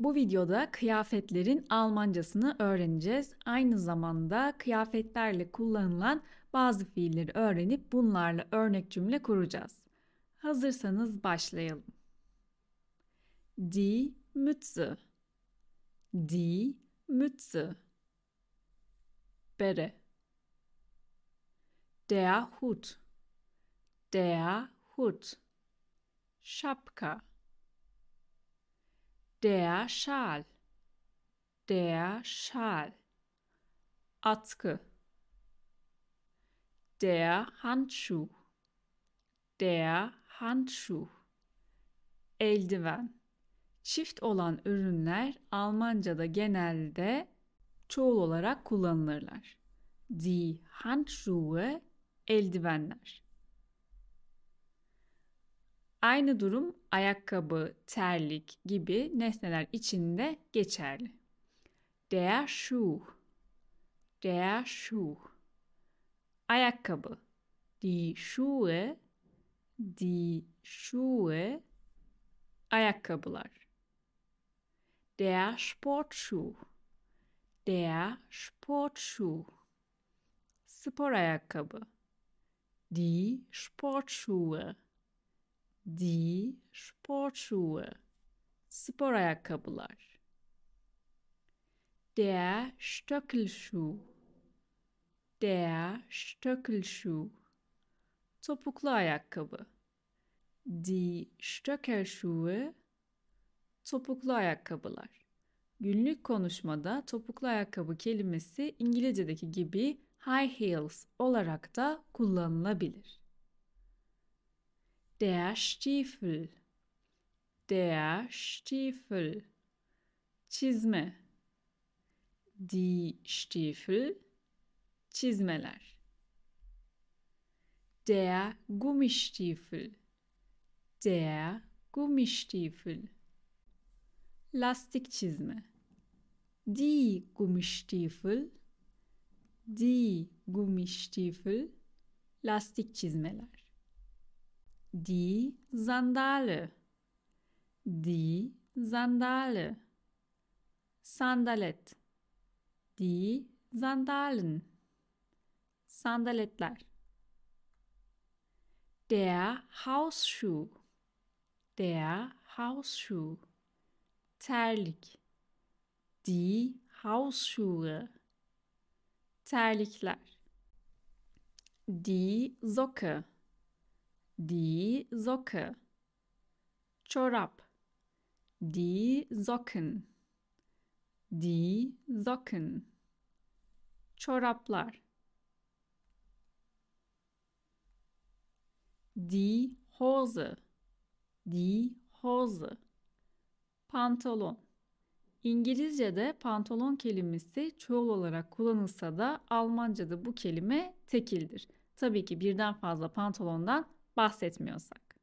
Bu videoda kıyafetlerin Almancasını öğreneceğiz. Aynı zamanda kıyafetlerle kullanılan bazı fiilleri öğrenip bunlarla örnek cümle kuracağız. Hazırsanız başlayalım. Die Mütze Die Mütze Bere Der Hut Der Hut Schapka Der Schal. Der Schal. Atkı. Der Handschuh. Der Handschuh. Eldiven. Çift olan ürünler Almanca'da genelde çoğul olarak kullanılırlar. Die Handschuhe eldivenler. Aynı durum ayakkabı, terlik gibi nesneler içinde geçerli. Der Schuh, der Schuh. Ayakkabı, die Schuhe, die Schuhe. Ayakkabılar. Der Sportschuh, der Sportschuh. Spor ayakkabı. Die Sportschuhe die Sportschuhe. Spor ayakkabılar. Der Stöckelschuh. Der Stöckelschuh. Topuklu ayakkabı. Die Stöckelschuhe. Topuklu ayakkabılar. Günlük konuşmada topuklu ayakkabı kelimesi İngilizce'deki gibi high heels olarak da kullanılabilir. Der Stiefel. Der Stiefel. Çizme. Die Stiefel. Çizmeler. Der Gummistiefel. Der Gummistiefel. Lastik çizme. Die Gummistiefel. Die Gummistiefel. Lastik çizmeler. Die Sandale. Die Sandale. Sandalet. Die Sandalen. Sandaletler. Der Hausschuh. Der Hausschuh. Terlik. Die Hausschuhe. Terlikler. Die Socke. Die Socke. Çorap. Die Socken. Die Socken. Çoraplar. Die Hose. Die Hose. Pantolon. İngilizce'de pantolon kelimesi çoğul olarak kullanılsa da Almanca'da bu kelime tekildir. Tabii ki birden fazla pantolondan bahsetmiyorsak.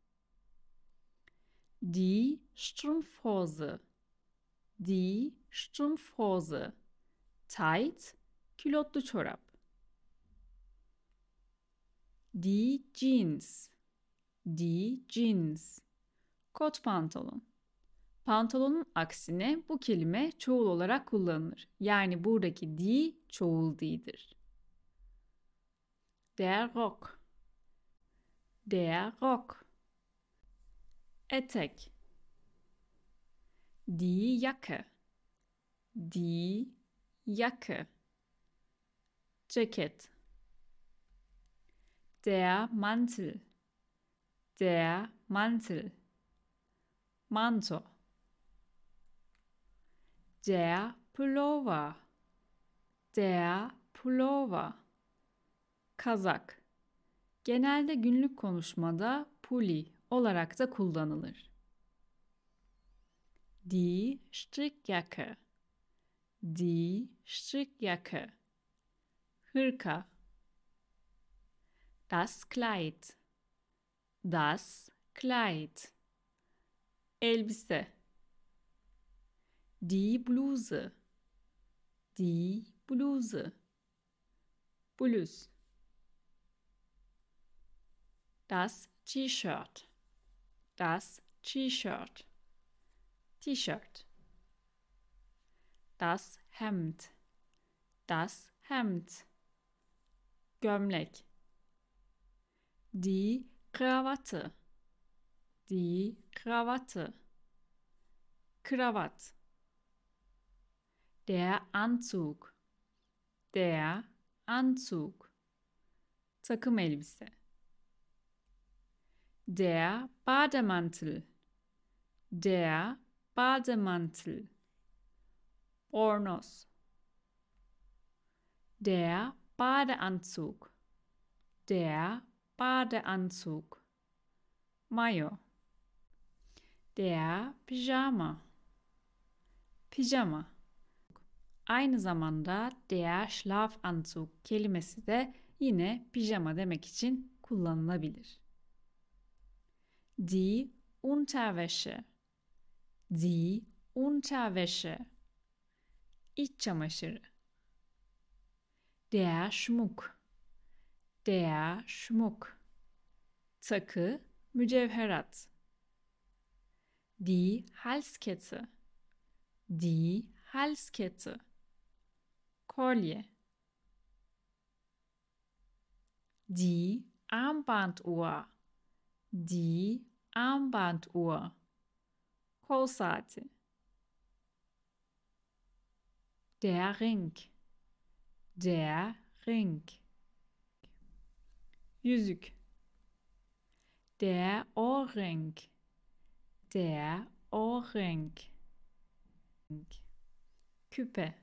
Die Strumpfhose. Die Strumpfhose. Tight, külotlu çorap. Die Jeans. Die Jeans. Kot pantolon. Pantolonun aksine bu kelime çoğul olarak kullanılır. Yani buradaki die çoğul değildir. Der Rock. Der Rock. Etek. Die Jacke. Die Jacke. Ceket. Der Mantel. Der Mantel. Manto. Der Pullover. Der Pullover. Kazak. Genelde günlük konuşmada puli olarak da kullanılır. Die Strickjacke. Die Strickjacke. Hırka. Das Kleid. Das Kleid. Elbise. Die Bluse. Die Bluse. Bluz. Das T-Shirt. Das T-Shirt. T-Shirt. Das Hemd. Das Hemd. Gömlek. Die Krawatte. Die Krawatte. Krawatt. Der Anzug. Der Anzug. Takım elbise. Der Bademantel. Der Bademantel. Bornos. Der Badeanzug. Der Badeanzug. Mayo. Der Pyjama. Pijama. Aynı zamanda der Schlafanzug kelimesi de yine pijama demek için kullanılabilir. Die Unterwäsche. Die Unterwäsche. İç çamaşırı. Der Schmuck. Der Schmuck. Takı, mücevherat. Die Halskette. Die Halskette. Kolye. Die Armbanduhr. Die Armbanduhr. Kol saati. Der Ring. Der Ring. Yüzük. Der Ohrring. Der Ohrring. Küpe.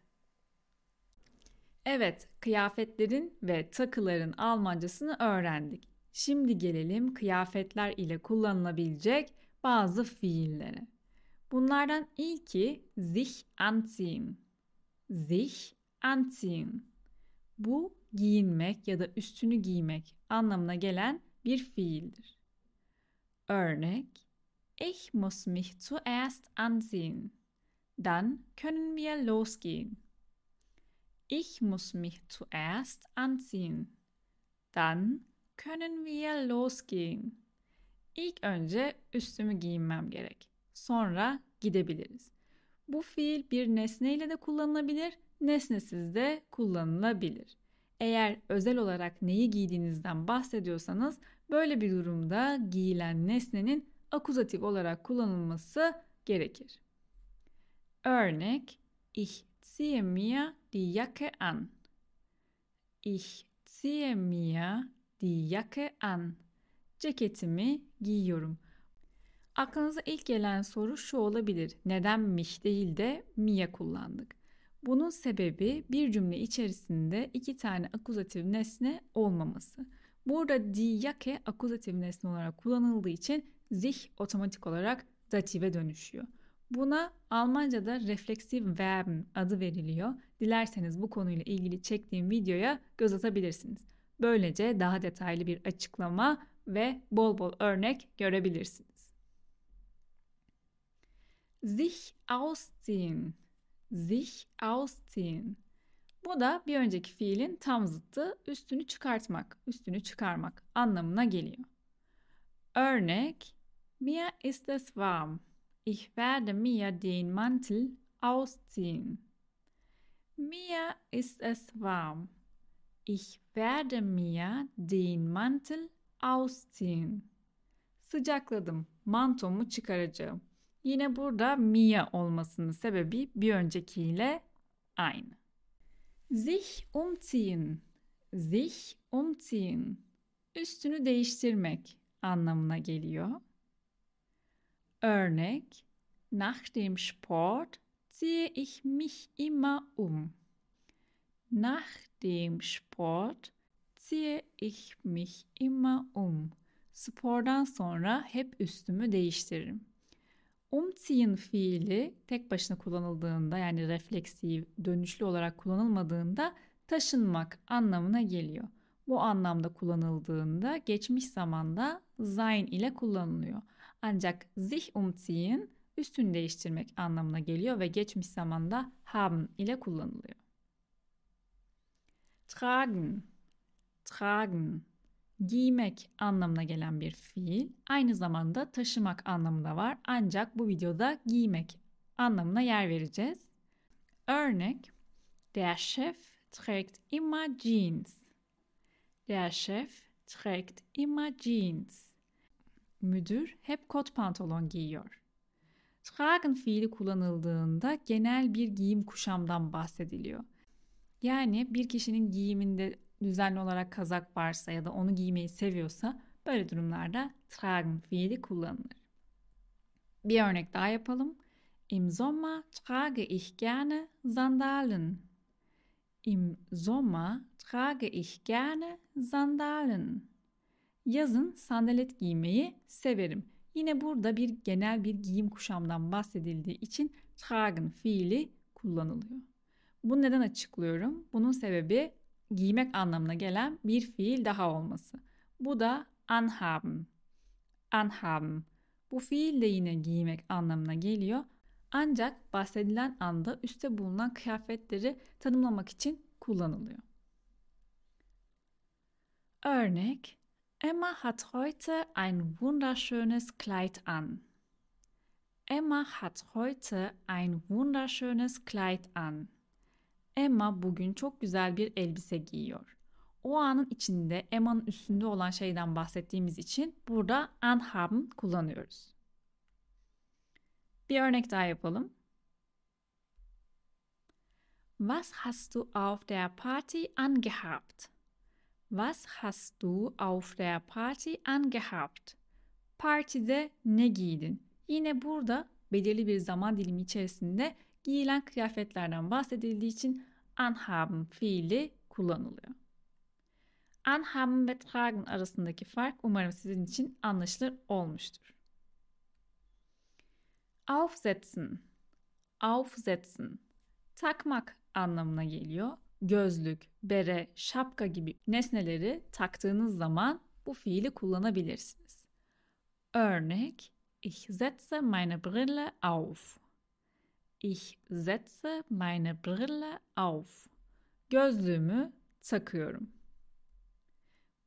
Evet, kıyafetlerin ve takıların Almancasını öğrendik. Şimdi gelelim kıyafetler ile kullanılabilecek bazı fiillere. Bunlardan ilki sich anziehen. Sich anziehen. Bu giyinmek ya da üstünü giymek anlamına gelen bir fiildir. Örnek Ich muss mich zuerst anziehen. Dann können wir losgehen. Ich muss mich zuerst anziehen. Dann können wir losgehen. İlk önce üstümü giyinmem gerek. Sonra gidebiliriz. Bu fiil bir nesneyle de kullanılabilir, nesnesiz de kullanılabilir. Eğer özel olarak neyi giydiğinizden bahsediyorsanız böyle bir durumda giyilen nesnenin akuzatif olarak kullanılması gerekir. Örnek Ich ziehe mir die Jacke an. Ich ziehe mir die Jacke an. Ceketimi giyiyorum. Aklınıza ilk gelen soru şu olabilir. Neden mich değil de mia kullandık? Bunun sebebi bir cümle içerisinde iki tane akuzatif nesne olmaması. Burada die Jacke akuzatif nesne olarak kullanıldığı için sich otomatik olarak dative dönüşüyor. Buna Almanca'da refleksif verben adı veriliyor. Dilerseniz bu konuyla ilgili çektiğim videoya göz atabilirsiniz. Böylece daha detaylı bir açıklama ve bol bol örnek görebilirsiniz. Sich ausziehen. Sich ausziehen. Bu da bir önceki fiilin tam zıttı üstünü çıkartmak, üstünü çıkarmak anlamına geliyor. Örnek Mir ist es warm. Ich werde mir den Mantel ausziehen. Mir ist es warm. Ich werde mir den Mantel ausziehen. Sıcakladım. Mantomu çıkaracağım. Yine burada mia olmasının sebebi bir öncekiyle aynı. Sich umziehen. Sich umziehen. Üstünü değiştirmek anlamına geliyor. Örnek Nach dem Sport ziehe ich mich immer um. Nach dem Sport ziehe ich mich immer um. Spordan sonra hep üstümü değiştiririm. Umziehen fiili tek başına kullanıldığında yani refleksif, dönüşlü olarak kullanılmadığında taşınmak anlamına geliyor. Bu anlamda kullanıldığında geçmiş zamanda sein ile kullanılıyor. Ancak sich umziehen üstünü değiştirmek anlamına geliyor ve geçmiş zamanda haben ile kullanılıyor. Tragen, tragen, giymek anlamına gelen bir fiil. Aynı zamanda taşımak anlamında var. Ancak bu videoda giymek anlamına yer vereceğiz. Örnek Der Chef trägt immer Jeans. Der Chef trägt immer Jeans. Müdür hep kot pantolon giyiyor. Tragen fiili kullanıldığında genel bir giyim kuşamdan bahsediliyor. Yani bir kişinin giyiminde düzenli olarak kazak varsa ya da onu giymeyi seviyorsa böyle durumlarda tragen fiili kullanılır. Bir örnek daha yapalım. Im Sommer trage ich gerne Sandalen. Im Sommer trage ich gerne Sandalen. Yazın sandalet giymeyi severim. Yine burada bir genel bir giyim kuşamdan bahsedildiği için tragen fiili kullanılıyor. Bunu neden açıklıyorum? Bunun sebebi giymek anlamına gelen bir fiil daha olması. Bu da anhaben. Anhaben. Bu fiil de yine giymek anlamına geliyor. Ancak bahsedilen anda üstte bulunan kıyafetleri tanımlamak için kullanılıyor. Örnek Emma hat heute ein wunderschönes Kleid an. Emma hat heute ein wunderschönes Kleid an. Emma bugün çok güzel bir elbise giyiyor. O anın içinde Emma'nın üstünde olan şeyden bahsettiğimiz için burada anhaben kullanıyoruz. Bir örnek daha yapalım. Was hast du auf der Party angehabt? Was hast du auf der Party angehabt? Partide ne giydin? Yine burada belirli bir zaman dilimi içerisinde giyilen kıyafetlerden bahsedildiği için anhaben fiili kullanılıyor. Anhaben ve tragen arasındaki fark umarım sizin için anlaşılır olmuştur. Aufsetzen, aufsetzen, takmak anlamına geliyor. Gözlük, bere, şapka gibi nesneleri taktığınız zaman bu fiili kullanabilirsiniz. Örnek, ich setze meine Brille auf. Ich setze meine Brille auf. Gözlüğümü takıyorum.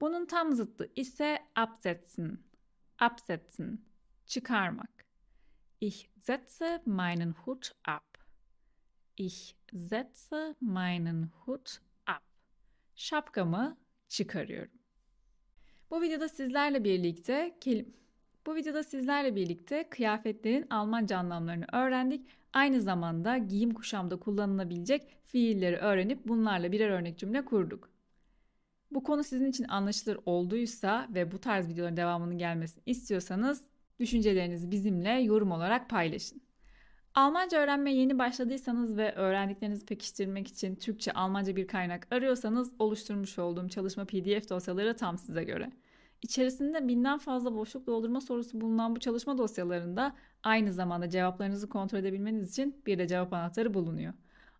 Bunun tam zıttı ise absetzen. Absetzen. Çıkarmak. Ich setze meinen Hut ab. Ich setze meinen Hut ab. Şapkamı çıkarıyorum. Bu videoda sizlerle birlikte bu videoda sizlerle birlikte kıyafetlerin Almanca anlamlarını öğrendik. Aynı zamanda giyim kuşamda kullanılabilecek fiilleri öğrenip bunlarla birer örnek cümle kurduk. Bu konu sizin için anlaşılır olduysa ve bu tarz videoların devamının gelmesini istiyorsanız düşüncelerinizi bizimle yorum olarak paylaşın. Almanca öğrenmeye yeni başladıysanız ve öğrendiklerinizi pekiştirmek için Türkçe Almanca bir kaynak arıyorsanız oluşturmuş olduğum çalışma PDF dosyaları tam size göre. İçerisinde binden fazla boşluk doldurma sorusu bulunan bu çalışma dosyalarında aynı zamanda cevaplarınızı kontrol edebilmeniz için bir de cevap anahtarı bulunuyor.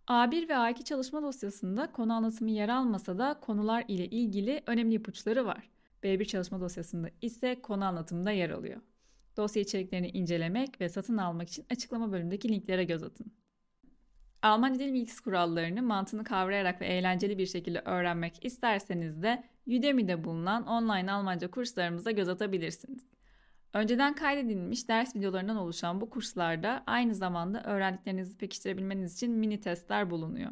A1 ve A2 çalışma dosyasında konu anlatımı yer almasa da konular ile ilgili önemli ipuçları var. B1 çalışma dosyasında ise konu anlatımında yer alıyor. Dosya içeriklerini incelemek ve satın almak için açıklama bölümündeki linklere göz atın. Almanca dil bilgisi kurallarını mantığını kavrayarak ve eğlenceli bir şekilde öğrenmek isterseniz de Udemy'de bulunan online Almanca kurslarımıza göz atabilirsiniz. Önceden kaydedilmiş ders videolarından oluşan bu kurslarda aynı zamanda öğrendiklerinizi pekiştirebilmeniz için mini testler bulunuyor.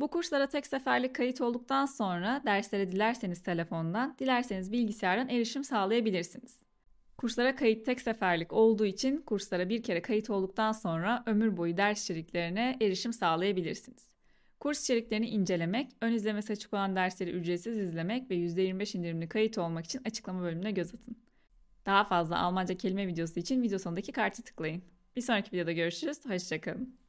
Bu kurslara tek seferlik kayıt olduktan sonra derslere dilerseniz telefondan, dilerseniz bilgisayardan erişim sağlayabilirsiniz. Kurslara kayıt tek seferlik olduğu için kurslara bir kere kayıt olduktan sonra ömür boyu ders içeriklerine erişim sağlayabilirsiniz. Kurs içeriklerini incelemek, ön izlemesi açık olan dersleri ücretsiz izlemek ve %25 indirimli kayıt olmak için açıklama bölümüne göz atın. Daha fazla Almanca kelime videosu için video sonundaki kartı tıklayın. Bir sonraki videoda görüşürüz. Hoşçakalın.